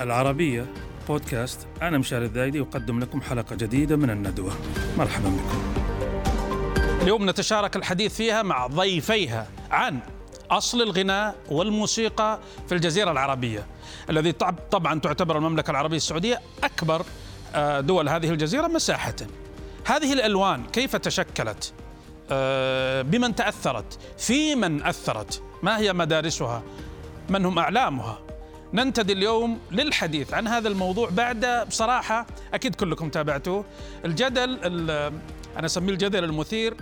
العربية بودكاست. أنا مشاري الذايدي أقدم لكم حلقة جديدة من الندوة. مرحبا بكم. اليوم نتشارك الحديث فيها مع ضيفيها عن أصل الغناء والموسيقى في الجزيرة العربية الذي طبعا تعتبر المملكة العربية السعودية أكبر آه، دول هذه الجزيرة مساحة. هذه الألوان كيف تشكلت؟ آه، بمن تأثرت؟ في من أثرت؟ ما هي مدارسها؟ من هم أعلامها؟ ننتدي اليوم للحديث عن هذا الموضوع بعد بصراحة أكيد كلكم تابعتوه. الجدل أنا أسميه الجدل المثير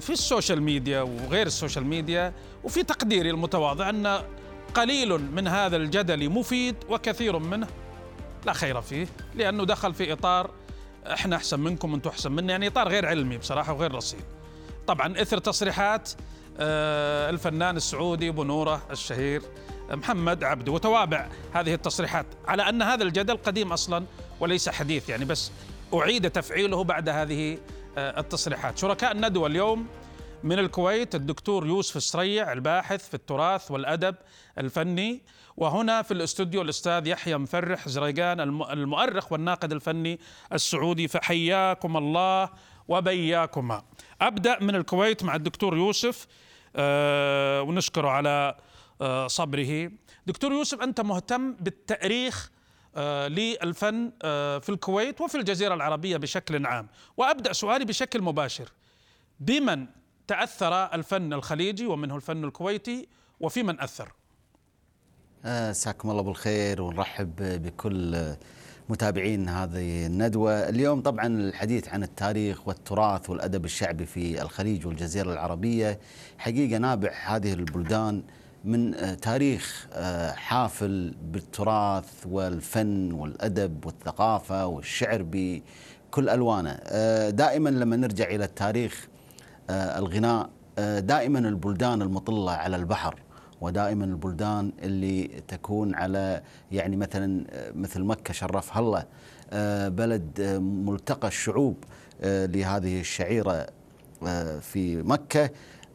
في ال social media وغير ال social media وفي تقديري المتواضع أن قليل من هذا الجدل مفيد وكثير منه لا خير فيه لأنه دخل في إطار إحنا أحسن منكم أنتم أحسن منا يعني إطار غير علمي بصراحة وغير رصين طبعا إثر تصريحات آه، الفنان السعودي أبو نورة الشهير محمد عبده وتوابع هذه التصريحات على أن هذا الجدل قديم أصلا وليس حديث يعني بس أعيد تفعيله بعد هذه آه، التصريحات. شركاء الندوة اليوم من الكويت الدكتور يوسف السريع الباحث في التراث والأدب الفني وهنا في الاستوديو الأستاذ يحيى مفرح زريقان المؤرخ والناقد الفني السعودي فحياكم الله وبياكما. أبدأ من الكويت مع الدكتور يوسف أه ونشكره على صبره. دكتور يوسف أنت مهتم بالتأريخ آه، للفن آه، في الكويت وفي الجزيرة العربية بشكل عام. وأبدأ سؤالي بشكل مباشر. بمن تأثر الفن الخليجي ومنه الفن الكويتي وفي من أثر؟ مساكم الله بالخير ونرحب بكل متابعين هذه الندوة. اليوم طبعا الحديث عن التاريخ والتراث والأدب الشعبي في الخليج والجزيرة العربية. حقيقة نابع هذه البلدان من آه، تاريخ آه، حافل بالتراث والفن والأدب والثقافة والشعر بكل ألوانه. آه، دائما لما نرجع إلى التاريخ الغناء دائما البلدان المطلة على البحر ودائما البلدان اللي تكون على يعني مثلا مثل مكة شرفها الله بلد ملتقى الشعوب لهذه الشعيرة في مكة.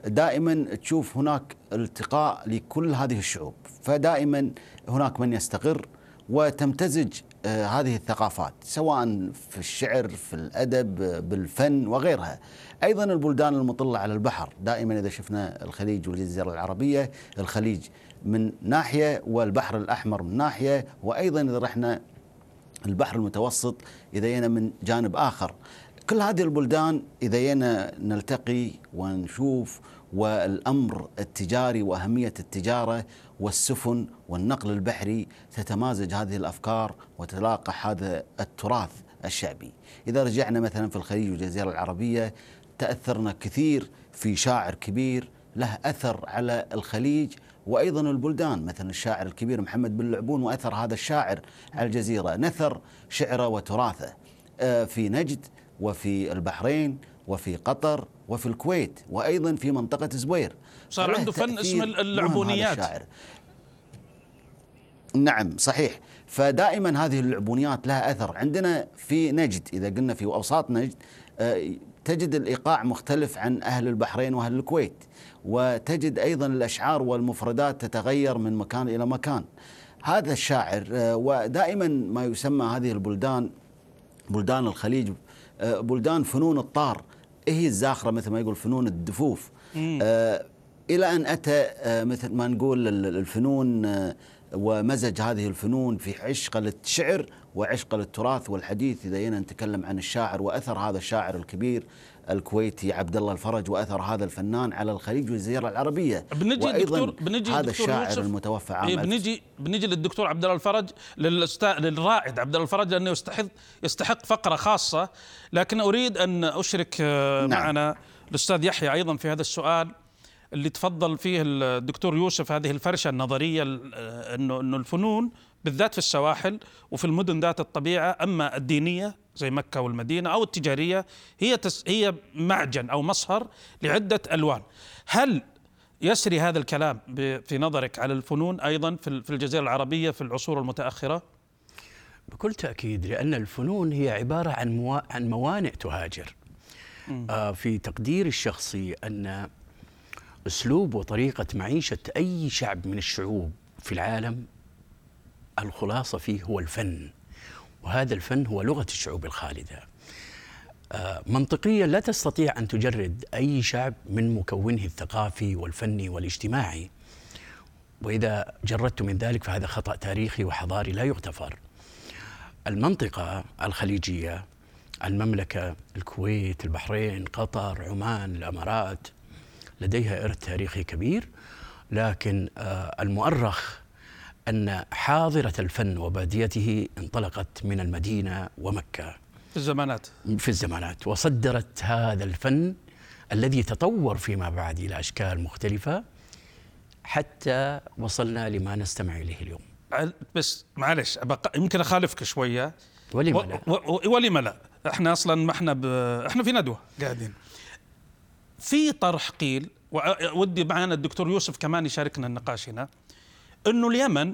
دائما تشوف هناك التقاء لكل هذه الشعوب فدائما هناك من يستقر وتمتزج آه، هذه الثقافات سواء في الشعر في الأدب بالفن وغيرها. أيضا البلدان المطلة على البحر دائما إذا شفنا الخليج والجزيرة العربية الخليج من ناحية والبحر الأحمر من ناحية وأيضا إذا رحنا البحر المتوسط إذا من جانب آخر. كل هذه البلدان إذا ينا نلتقي ونشوف والأمر التجاري وأهمية التجارة والسفن والنقل البحري تتمازج هذه الأفكار وتلاقى هذا التراث الشعبي. إذا رجعنا مثلا في الخليج والجزيرة العربية تأثرنا كثير في شاعر كبير له أثر على الخليج وأيضا البلدان. مثلا الشاعر الكبير محمد بن لعبون وأثر هذا الشاعر على الجزيرة. نثر شعره وتراثه. آه، في نجد وفي البحرين وفي قطر وفي الكويت وأيضا في منطقة زبير. صار عنده فن اسمه اللعبونيات. نعم صحيح. فدائما هذه اللعبونيات لها أثر. عندنا في نجد إذا قلنا في أوساط نجد آه، تجد الإيقاع مختلف عن أهل البحرين وأهل الكويت. وتجد أيضا الأشعار والمفردات تتغير من مكان إلى مكان. هذا الشاعر آه، ودائما ما يسمى هذه البلدان بلدان الخليج بلدان فنون الطار. هي الزاخرة مثل ما يقول فنون الدفوف. آه إلى أن أتى آه مثل ما نقول الفنون آه ومزج هذه الفنون في عشق للشعر وعشق للتراث والحديث. إذا جينا نتكلم عن الشاعر وأثر هذا الشاعر الكبير الكويتي عبد الله الفرج وأثر هذا الفنان على الخليج والجزيرة العربية. بنجي وأيضا بنجي هذا الشاعر المتوفى عام إيه بنجي بنجي للدكتور عبد الله الفرج للأستا... للرائد عبد الله الفرج لأنه يستحق يستحق فقرة خاصة. لكن أريد أن أشرك آه، نعم. معنا الأستاذ يحيى أيضا في هذا السؤال اللي تفضل فيه الدكتور يوسف هذه الفرشة النظرية آه، انه إنه الفنون بالذات في السواحل وفي المدن ذات الطبيعة أما الدينية زي مكة والمدينة أو التجارية هي تس هي معجن أو مصهر لعدة ألوان. هل يسري هذا الكلام في نظرك على الفنون أيضا في الجزيرة العربية في العصور المتأخرة؟ بكل تأكيد لأن الفنون هي عبارة عن موا... عن موانئ تهاجر. آه في تقديري الشخصي أن أسلوب وطريقة معيشة أي شعب من الشعوب في العالم الخلاصة فيه هو الفن. وهذا الفن هو لغة الشعوب الخالدة. آه، منطقيا لا تستطيع أن تجرد أي شعب من مكونه الثقافي والفني والاجتماعي. وإذا جردت من ذلك فهذا خطأ تاريخي وحضاري لا يغتفر. المنطقة الخليجية المملكة الكويت البحرين قطر عمان الأمارات لديها إرث تاريخي كبير. لكن آه، المؤرخ أن حاضرة الفن وباديته انطلقت من المدينة ومكة. في الزمانات. في الزمانات. وصدرت هذا الفن الذي تطور فيما بعد إلى أشكال مختلفة حتى وصلنا لما نستمع إليه اليوم. بس معلش يمكن أخالفك شوية. ولم لا. ولم لا. إحنا أصلا ما إحنا ب... إحنا في ندوة قاعدين. في طرح قيل ودي معنا الدكتور يوسف كمان يشاركنا النقاش هنا. إنه اليمن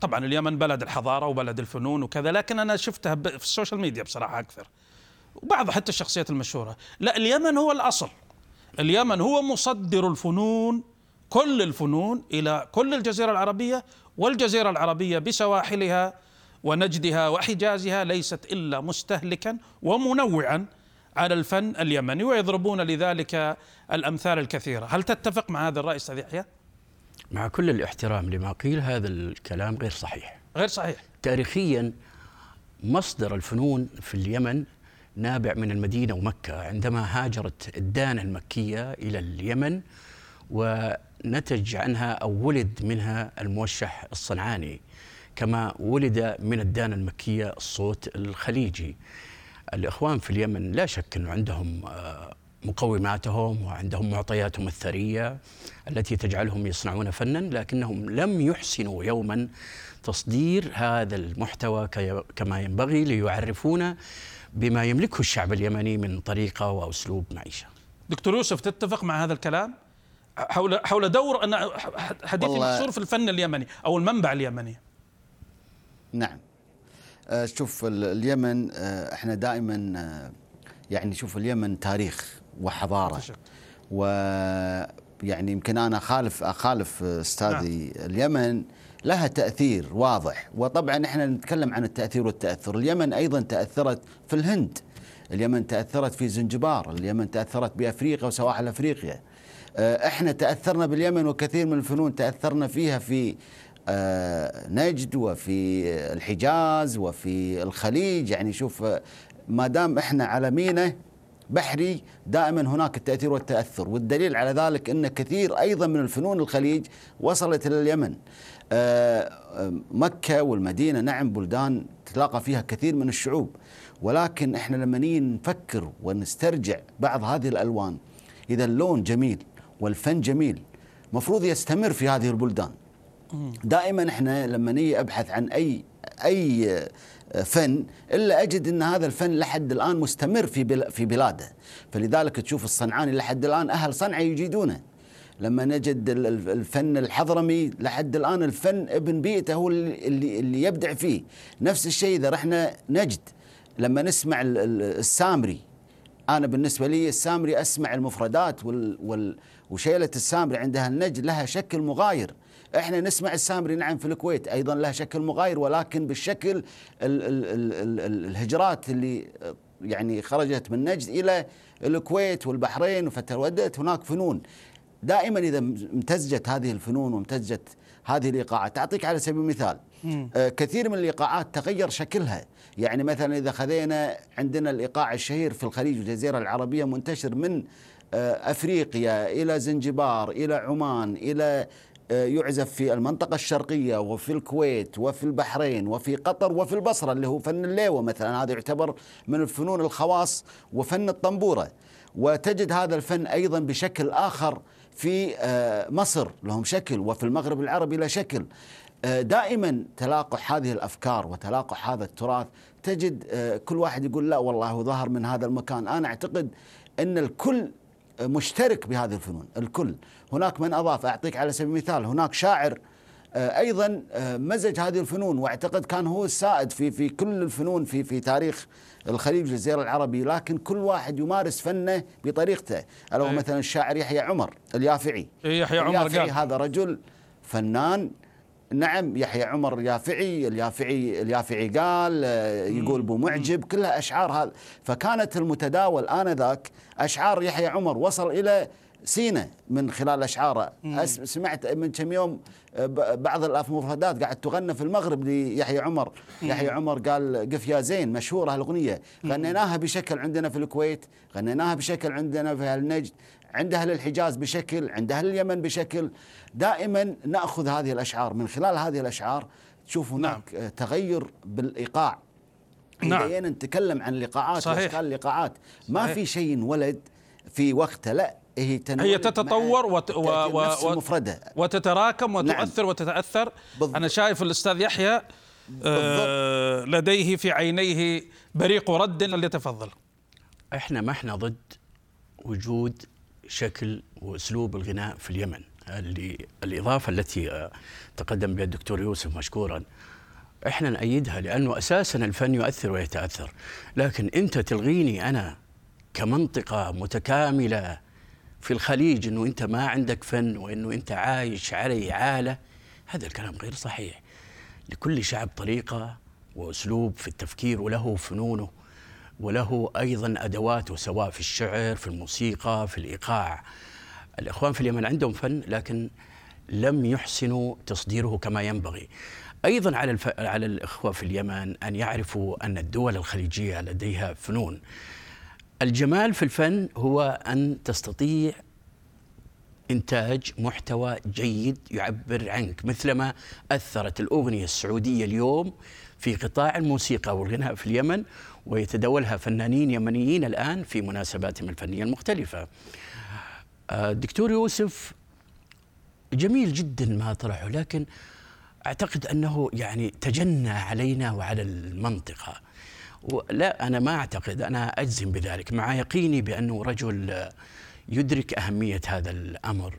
طبعا اليمن بلد الحضارة وبلد الفنون وكذا لكن أنا شفتها في ال social media بصراحة أكثر. وبعض حتى الشخصيات المشهورة. لا اليمن هو الأصل. اليمن هو مصدر الفنون كل الفنون إلى كل الجزيرة العربية والجزيرة العربية بسواحلها ونجدها وحجازها ليست إلا مستهلكا ومنوعا على الفن اليمني ويضربون لذلك الأمثال الكثيرة، هل تتفق مع هذا الرأي أستاذ يحيى؟ مع كل الاحترام لما قيل هذا الكلام غير صحيح. غير صحيح. تاريخيا مصدر الفنون في اليمن نابع من المدينة ومكة عندما هاجرت الدانة المكية إلى اليمن ونتج عنها أو ولد منها الموشح الصنعاني كما ولد من الدانة المكية الصوت الخليجي. الإخوان في اليمن لا شك إنه عندهم آه، مقوماتهم وعندهم معطياتهم الثرية التي تجعلهم يصنعون فنا لكنهم لم يحسنوا يوما تصدير هذا المحتوى كما ينبغي ليعرفونا بما يملكه الشعب اليمني من طريقة وأسلوب معيشة. دكتور يوسف تتفق مع هذا الكلام؟ حول حول دور أنا حديثي محصور في الفن اليمني أو المنبع اليمني. نعم. آه، شوف اليمن آه، إحنا دائما آه، يعني شوف اليمن تاريخ وحضاره. و يعني يمكن أنا أخالف أخالف أستاذي نعم. اليمن لها تأثير واضح. وطبعا إحنا نتكلم عن التأثير والتأثر. اليمن أيضا تأثرت في الهند. اليمن تأثرت في زنجبار. اليمن تأثرت بأفريقيا وسواحل أفريقيا. إحنا تأثرنا باليمن وكثير من الفنون تأثرنا فيها في آه، نجد وفي الحجاز وفي الخليج. يعني شوف ما دام إحنا على ميناء بحري دائما هناك التأثير والتأثر والدليل على ذلك إن كثير أيضا من الفنون الخليج وصلت إلى اليمن. آه، مكة والمدينة نعم بلدان تلاقى فيها كثير من الشعوب ولكن إحنا لما نيجي نفكر ونسترجع بعض هذه الألوان إذا اللون جميل والفن جميل مفروض يستمر في هذه البلدان. دائما إحنا لما نيجي أبحث عن أي أي فن إلا أجد إن هذا الفن لحد الآن مستمر في في بلاده. فلذلك تشوف الصنعاني لحد الآن أهل صنعاء يجيدونه. لما نجد الفن الحضرمي لحد الآن الفن ابن بيئته هو اللي اللي يبدع فيه. نفس الشيء إذا رحنا نجد. لما نسمع السامري أنا بالنسبة لي السامري أسمع المفردات وال, وشيلة السامري عندها النجد لها شكل مغاير. إحنا نسمع السامري نعم في الكويت أيضا لها شكل مغاير ولكن بالشكل ال ال ال ال الهجرات اللي يعني خرجت من نجد إلى الكويت والبحرين وفتودت هناك فنون. دائما إذا امتزجت هذه الفنون وامتزجت هذه الإيقاعات. أعطيك على سبيل المثال آه كثير من الإيقاعات تغير شكلها. يعني مثلا إذا خذينا عندنا الإيقاع الشهير في الخليج والجزيرة العربية منتشر من آه أفريقيا إلى زنجبار إلى عمان إلى آه، يعزف في المنطقة الشرقية وفي الكويت وفي البحرين وفي قطر وفي البصرة اللي هو فن الليوة مثلا. هذا يعتبر من الفنون الخواص وفن الطنبورة. وتجد هذا الفن أيضا بشكل آخر في آه، مصر لهم شكل وفي المغرب العربي له شكل. آه، دائما تلاقح هذه الأفكار وتلاقح هذا التراث. تجد كل واحد يقول لا والله ظهر من هذا المكان. أنا أعتقد إن الكل مشترك بهذه الفنون الكل. هناك من أضاف أعطيك على سبيل المثال هناك شاعر آه، أيضا آه، مزج هذه الفنون واعتقد كان هو السائد في في كل الفنون في في تاريخ الخليج والجزيره العربي لكن كل واحد يمارس فنه بطريقته. الا هو مثلا الشاعر يحيى عمر اليافعي. إيه، يحيى عمر اليافعي هذا رجل فنان نعم يحيى عمر يافعي اليافعي اليافعي قال آه، يقول أبو معجب كلها أشعار هذا فكانت المتداول آنذاك أشعار يحيى عمر وصل إلى سينا من خلال أشعاره. سمعت من كم يوم آه، بعض المفردات قاعد تغنى في المغرب ليحيى عمر. يحيى عمر قال قف يا زين مشهورة الاغنيه غنيناها بشكل عندنا في الكويت غنيناها بشكل عندنا في النجد عند أهل الحجاز بشكل عند أهل اليمن بشكل دائما نأخذ هذه الأشعار من خلال هذه الأشعار تشوف هناك نعم. تغير بالإيقاع نعم. نعم. جينا نتكلم عن اللقاءات صحيح. وأشكال اللقاءات ما صحيح. في شيء انولد في وقته لا هي تنولد هي تتطور وت... و... و... المفردة وتتراكم وتؤثر نعم. وتتأثر بالضبط. أنا شايف الأستاذ يحيى آه لديه في عينيه بريق رد ليتفضل إحنا ما إحنا ضد وجود شكل وأسلوب الغناء في اليمن. اللي الإضافة التي آه، تقدم بها الدكتور يوسف مشكورا إحنا نأيدها لأنه أساسا الفن يؤثر ويتأثر. لكن أنت تلغيني أنا كمنطقة متكاملة في الخليج إنه أنت ما عندك فن وإنه أنت عايش علي عاله هذا الكلام غير صحيح. لكل شعب طريقة وأسلوب في التفكير وله فنونه. وله أيضا ادواته سواء في الشعر في الموسيقى في الإيقاع. الإخوان في اليمن عندهم فن لكن لم يحسنوا تصديره كما ينبغي. أيضا على الف... على الإخوة في اليمن أن يعرفوا أن الدول الخليجية لديها فنون. الجمال في الفن هو أن تستطيع إنتاج محتوى جيد يعبر عنك مثلما أثرت الأغنية السعودية اليوم في قطاع الموسيقى والغناء في اليمن ويتداولها فنانين يمنيين الآن في مناسباتهم الفنية المختلفة. آه، الدكتور يوسف جميل جدا ما طرحه لكن أعتقد أنه يعني تجنى علينا وعلى المنطقة. لا أنا ما أعتقد أنا أجزم بذلك. مع يقيني بأنه رجل يدرك أهمية هذا الأمر.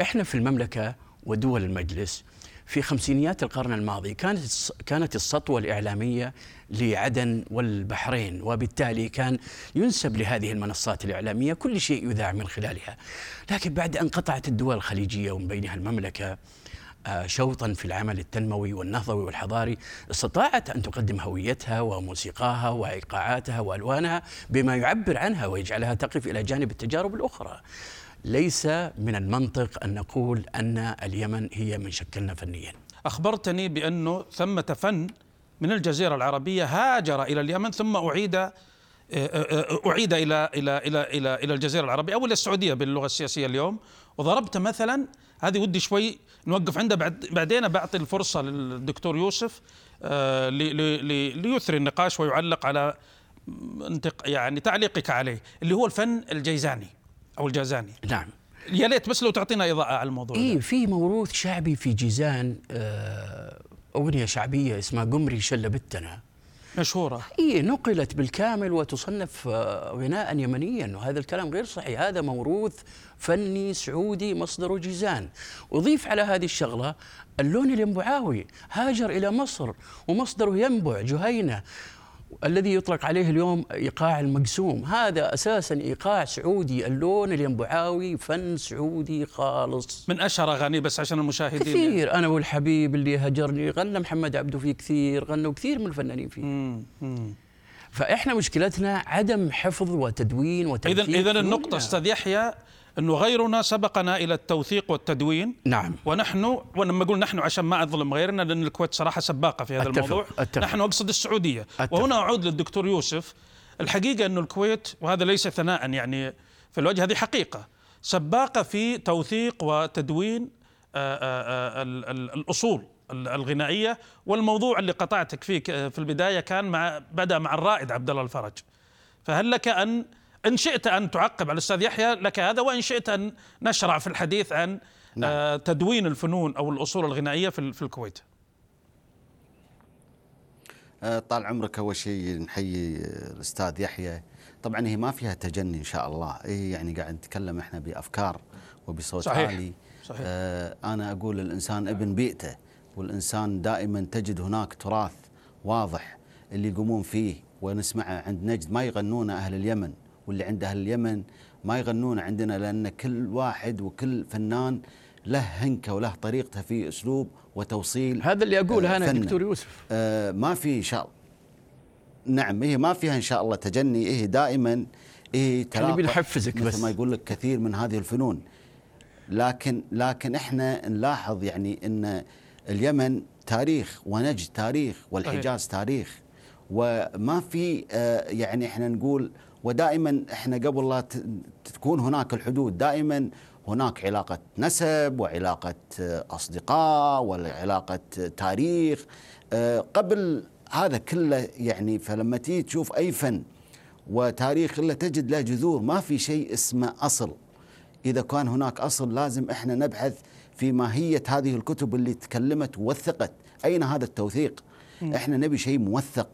إحنا في المملكة ودول المجلس في خمسينيات القرن الماضي كانت كانت السطوه الإعلامية لعدن والبحرين وبالتالي كان ينسب لهذه المنصات الإعلامية كل شيء يذاع من خلالها لكن بعد أن قطعت الدول الخليجية ومن بينها المملكة آه، شوطا في العمل التنموي والنهضوي والحضاري استطاعت أن تقدم هويتها وموسيقاها وإيقاعاتها وألوانها بما يعبر عنها ويجعلها تقف إلى جانب التجارب الأخرى. ليس من المنطق أن نقول أن اليمن هي من شكلنا فنيا. أخبرتني بأنه ثمة فن من الجزيرة العربية هاجر إلى اليمن ثم أعيد آه، آه، أعيد إلى إلى إلى إلى إلى الجزيرة العربية أو إلى السعودية باللغة السياسية اليوم وضربت مثلا هذه ودي شوي نوقف عندها بعد بعدين بعطي الفرصة للدكتور يوسف آه، لي- لي- لي- ليثري النقاش ويعلق على يعني تعليقك عليه اللي هو الفن الجيزاني أو الجازاني نعم. يا ليت بس لو تعطينا إضاءة على الموضوع. اي في موروث شعبي في جيزان آه، أغنية شعبية اسمها قمري شلبتنا. مشهورة اي نقلت بالكامل وتصنف آه، غناء يمنيا وهذا الكلام غير صحيح هذا موروث فني سعودي مصدره جيزان أضيف على هذه الشغلة اللون الينبعاوي هاجر إلى مصر ومصدره ينبع جهينة الذي يطلق عليه اليوم إيقاع المقسوم هذا أساسا إيقاع سعودي اللون الينبعاوي فن سعودي خالص من أشهر أغانيه بس عشان المشاهدين كثير أنا والحبيب اللي هجرني غنى محمد عبده فيه كثير غنوا كثير من الفنانين فيه مم. مم. فإحنا مشكلتنا عدم حفظ وتدوين اذا وتوثيق اذا فنوننا. النقطة أستاذ يحيى إنه غيرنا سبقنا إلى التوثيق والتدوين. نعم. ونحن ولما أقول نحن عشان ما أظلم غيرنا لأن الكويت صراحة سباقة في هذا أتفق، الموضوع. أتفق. نحن أقصد السعودية. أتفق. وهنا أعود للدكتور يوسف. الحقيقة إنه الكويت وهذا ليس ثناء يعني في الوجه هذه حقيقة. سباقة في توثيق وتدوين آه، آه، آه، ال- ال- الأصول ال- الغنائية. والموضوع اللي قطعتك فيه في البداية كان مع بدأ مع الرائد عبد الله الفرج. فهل لك أن إن شئت أن تعقب. على الاستاذ يحيى لك هذا وإن شئت أن نشرع في الحديث عن نعم. آه، تدوين الفنون أو الأصول الغنائية في ال- في الكويت. آه، طال عمرك أول شيء نحيي آه، الأستاذ يحيى. طبعا هي ما فيها تجني إن شاء الله. إيه يعني قاعد نتكلم إحنا بأفكار وبصوت صحيح. عالي. صحيح. آه أنا أقول الإنسان ابن بيئته والإنسان دائما تجد هناك تراث واضح اللي يقومون فيه ونسمعه عند نجد. ما يغنونه أهل اليمن. واللي عند أهل اليمن ما يغنونه عندنا لأن كل واحد وكل فنان له هنكة وله طريقته في أسلوب وتوصيل هذا اللي أقوله آه، أنا. دكتور يوسف. آه، ما في إن شاء الله. نعم هي ما فيها إن شاء الله تجني هي دائما هي خليني بنحفزك مثل بس. ما يقول لك كثير من هذه الفنون. لكن لكن إحنا نلاحظ يعني إن اليمن تاريخ ونجد تاريخ والحجاز تاريخ. وما في آه، يعني إحنا نقول ودائما إحنا قبل لا تكون هناك الحدود دائما هناك علاقة نسب وعلاقة آه، أصدقاء وعلاقة آه، تاريخ. قبل هذا كله يعني فلما تيجي تشوف أي فن وتاريخ إلا تجد له جذور ما في شيء اسمه أصل. إذا كان هناك أصل لازم إحنا نبحث في ماهية هذه الكتب اللي تكلمت ووثقت. أين هذا التوثيق؟ إحنا نبي شيء موثق.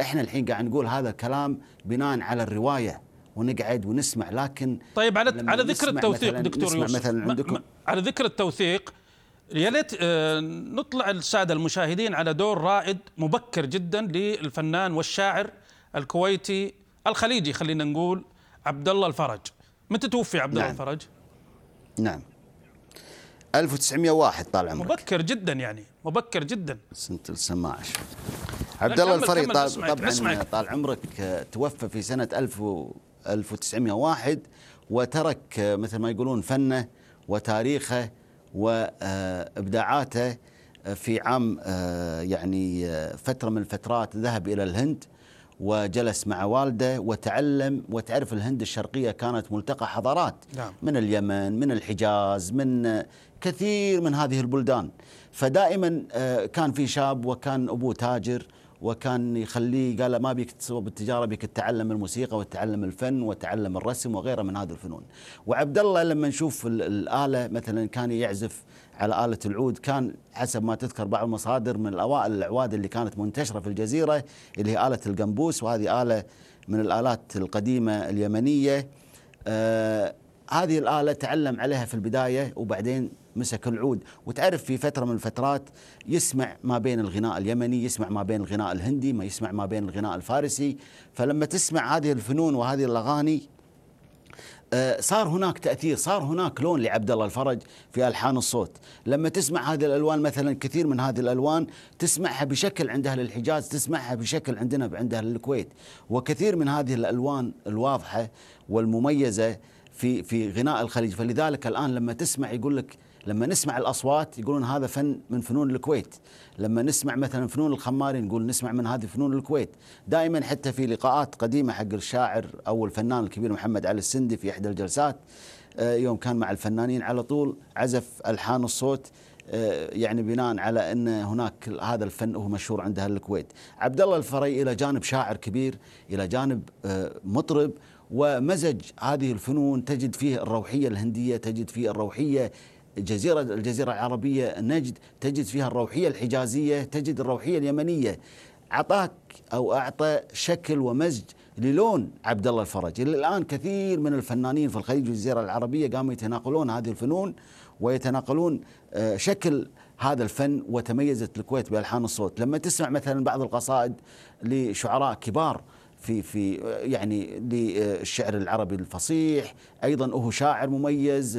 إحنا الحين قاعد نقول هذا الكلام بناء على الرواية ونقعد ونسمع لكن طيب على على ذكر التوثيق دكتور يوسف مثلا عندكم ما- على ذكر التوثيق يا ليت آه، نطلع السادة المشاهدين على دور رائد مبكر جدا للفنان والشاعر الكويتي الخليجي خلينا نقول عبد الله الفرج متى توفي عبد الله نعم. الفرج؟ نعم 1901 طال عمرك مبكر جدا يعني مبكر جدا سنة السماع شوي. عبد الله الفري طبعا نسمعك. طال عمرك آه، توفى في سنة 1000 و- 1901 وترك آه، مثل ما يقولون فنه وتاريخه وابداعاته في عام آه، يعني آه، فترة من الفترات ذهب إلى الهند وجلس مع والده وتعلم وتعرف الهند الشرقية كانت ملتقى حضارات نعم. من اليمن من الحجاز من آه، كثير من هذه البلدان فدائما آه، كان في شاب وكان أبوه تاجر وكان يخليه قال ما بيك تسوى بالتجارة بيك تتعلم الموسيقى وتتعلم الفن وتتعلم الرسم وغيره من هذه الفنون. وعبد الله لما نشوف ال- الآلة مثلا كان يعزف على آلة العود كان حسب ما تذكر بعض المصادر من الأوائل الاعواد اللي كانت منتشرة في الجزيرة اللي هي آلة القنبوس وهذه آلة من الآلات القديمة اليمنية. آه هذه الآلة تعلم عليها في البداية وبعدين مسك العود. وتعرف في فترة من الفترات يسمع ما بين الغناء اليمني يسمع ما بين الغناء الهندي ما يسمع ما بين الغناء الفارسي. فلما تسمع هذه الفنون وهذه الأغاني آه، صار هناك تأثير صار هناك لون لعبد الله الفرج في ألحان الصوت. لما تسمع هذه الألوان مثلا كثير من هذه الألوان تسمعها بشكل عند أهل الحجاز تسمعها بشكل عندنا عند أهل الكويت. وكثير من هذه الألوان الواضحة والمميزة في في غناء الخليج. فلذلك الآن لما تسمع يقول لك لما نسمع الأصوات يقولون هذا فن من فنون الكويت لما نسمع مثلا فنون الخماري نقول نسمع من هذه فنون الكويت دائما حتى في لقاءات قديمة حق الشاعر أو الفنان الكبير محمد علي السندي في إحدى الجلسات آه، يوم كان مع الفنانين على طول عزف ألحان الصوت آه، يعني بناء على أن هناك هذا الفن هو مشهور عند أهل الكويت. عبد الله الفري إلى جانب شاعر كبير، إلى جانب آه، مطرب ومزج هذه الفنون تجد فيه الروحية الهندية، تجد فيه الروحية الجزيره الجزيرة العربية نجد، تجد فيها الروحية الحجازية، تجد الروحية اليمنية. أعطاك أو أعطى شكل ومزج للون عبد الله الفرج، إلى الآن كثير من الفنانين في الخليج والجزيرة العربية قاموا يتناقلون هذه الفنون ويتناقلون آه، شكل هذا الفن وتميزت الكويت بألحان الصوت، لما تسمع مثلا بعض القصائد لشعراء كبار في في يعني للشعر العربي الفصيح، أيضا هو شاعر مميز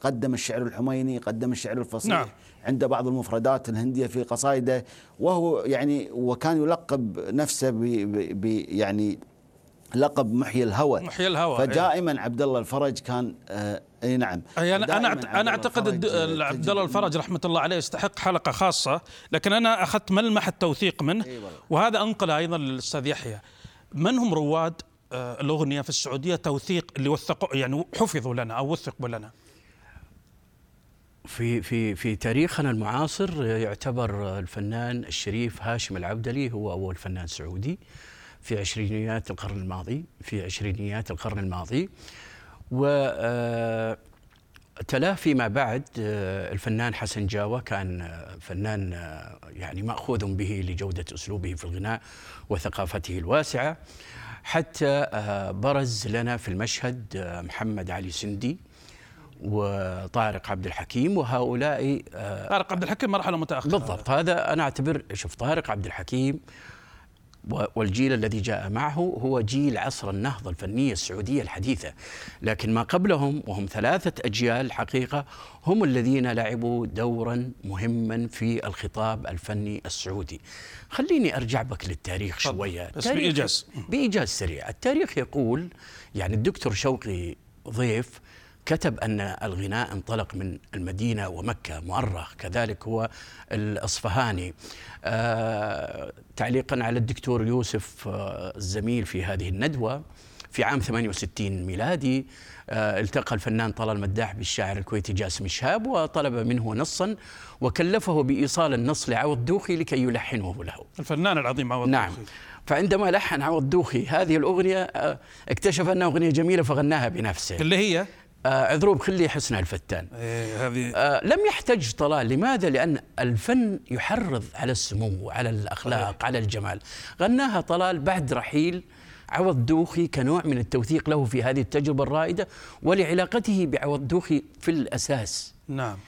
قدم الشعر الحميني، قدم الشعر الفصيح. نعم. عنده بعض المفردات الهندية في قصائده. وهو يعني وكان يلقب نفسه ب يعني لقب محيي الهوى. محيي الهوى، فدائما عبد الله الفرج كان آه إي نعم. أي أنا دائماً أنا عبد الله الفرج عبد تجد الله الفرج رحمة الله عليه يستحق حلقة خاصة لكن أنا أخذت ملمح التوثيق منه. والله. وهذا أنقل أيضا للأستاذ يحيى. من هم رواد آه، الأغنية في السعودية؟ توثيق اللي وثقوا يعني حفظوا لنا أو وثقوا لنا. في في في تاريخنا المعاصر يعتبر الفنان الشريف هاشم العبدلي هو أول فنان سعودي في عشرينيات القرن الماضي في عشرينيات القرن الماضي. و تلاه فيما بعد آه، الفنان حسن جاوة كان آه، فنان آه، يعني مأخوذ به لجودة أسلوبه في الغناء وثقافته الواسعة. حتى برز لنا في المشهد محمد علي سندي وطارق عبد الحكيم وهؤلاء طارق عبد الحكيم مرحلة متأخرة. بالضبط هذا أنا أعتبر شوف طارق عبد الحكيم والجيل الذي جاء معه هو جيل عصر النهضة الفنية السعودية الحديثة. لكن ما قبلهم وهم ثلاثة أجيال حقيقة هم الذين لعبوا دورا مهما في الخطاب الفني السعودي. خليني أرجع بك للتاريخ شوية. بس بإيجاز. بإيجاز سريع. التاريخ يقول يعني الدكتور شوقي ضيف كتب أن الغناء انطلق من المدينة ومكة مؤرخ كذلك هو الأصفهاني. آه تعليقا على الدكتور يوسف آه الزميل في هذه الندوة في عام 68 ميلادي آه التقى الفنان طلال مداح بالشاعر الكويتي جاسم الشهاب وطلب منه نصا وكلفه بإيصال النص لعوض دوخي لكي يلحنه له. الفنان العظيم عوض نعم. دوخي. فعندما لحن عوض دوخي هذه الأغنية اكتشف أنها أغنية جميلة فغناها بنفسه. اللي هي؟ آه عذروب خلي حسن الفتان. إيه آه لم يحتج طلال. لماذا؟ لأن الفن يحرض على السمو على الأخلاق صحيح. على الجمال. غناها طلال بعد رحيل عوض دوخي كنوع من التوثيق له في هذه التجربة الرائدة ولعلاقته بعوض دوخي في الأساس. نعم.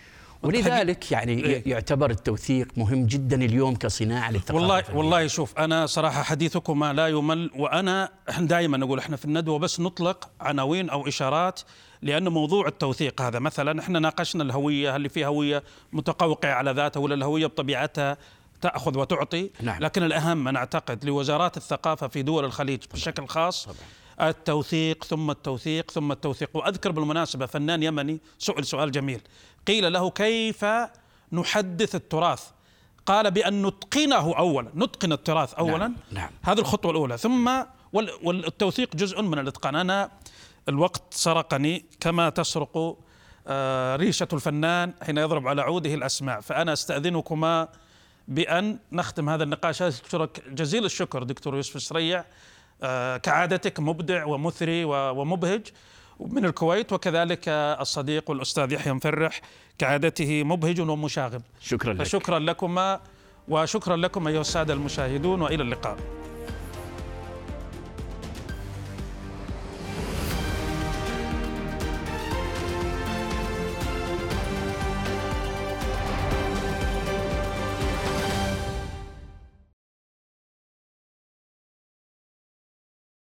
ولذلك يعني إيه؟ يعتبر التوثيق مهم جدا اليوم كصناعة للثقافة والله الفنية. والله شوف أنا صراحة حديثكما لا يمل وأنا إحنا دائما نقول إحنا في الندوة بس نطلق عناوين أو إشارات لأن موضوع التوثيق هذا مثلا إحنا ناقشنا الهوية هل في هوية متقوقعة على ذاتها ولا الهوية بطبيعتها تأخذ وتعطي نعم. لكن الأهم أنا أعتقد لوزارات الثقافة في دول الخليج بشكل خاص طبعا. التوثيق ثم التوثيق ثم التوثيق. وأذكر بالمناسبة فنان يمني سئل سؤال جميل. قيل له كيف نحدث التراث؟ قال بأن نتقنه اولا نتقن التراث اولا. نعم، نعم. هذه الخطوة الأولى. ثم وال- والتوثيق جزء من الإتقان. أنا الوقت سرقني كما تسرق آه، ريشة الفنان حين يضرب على عوده الأسماع. فأنا أستأذنكما بأن نختم هذا النقاش. اشكرك جزيل الشكر دكتور يوسف السريع. كعادتك مبدع ومثري ومبهج من الكويت وكذلك الصديق والاستاذ يحيى مفرح كعادته مبهج ومشاغب. شكرا لك. فشكرا لكما وشكرا لكم أيها السادة المشاهدون وإلى اللقاء.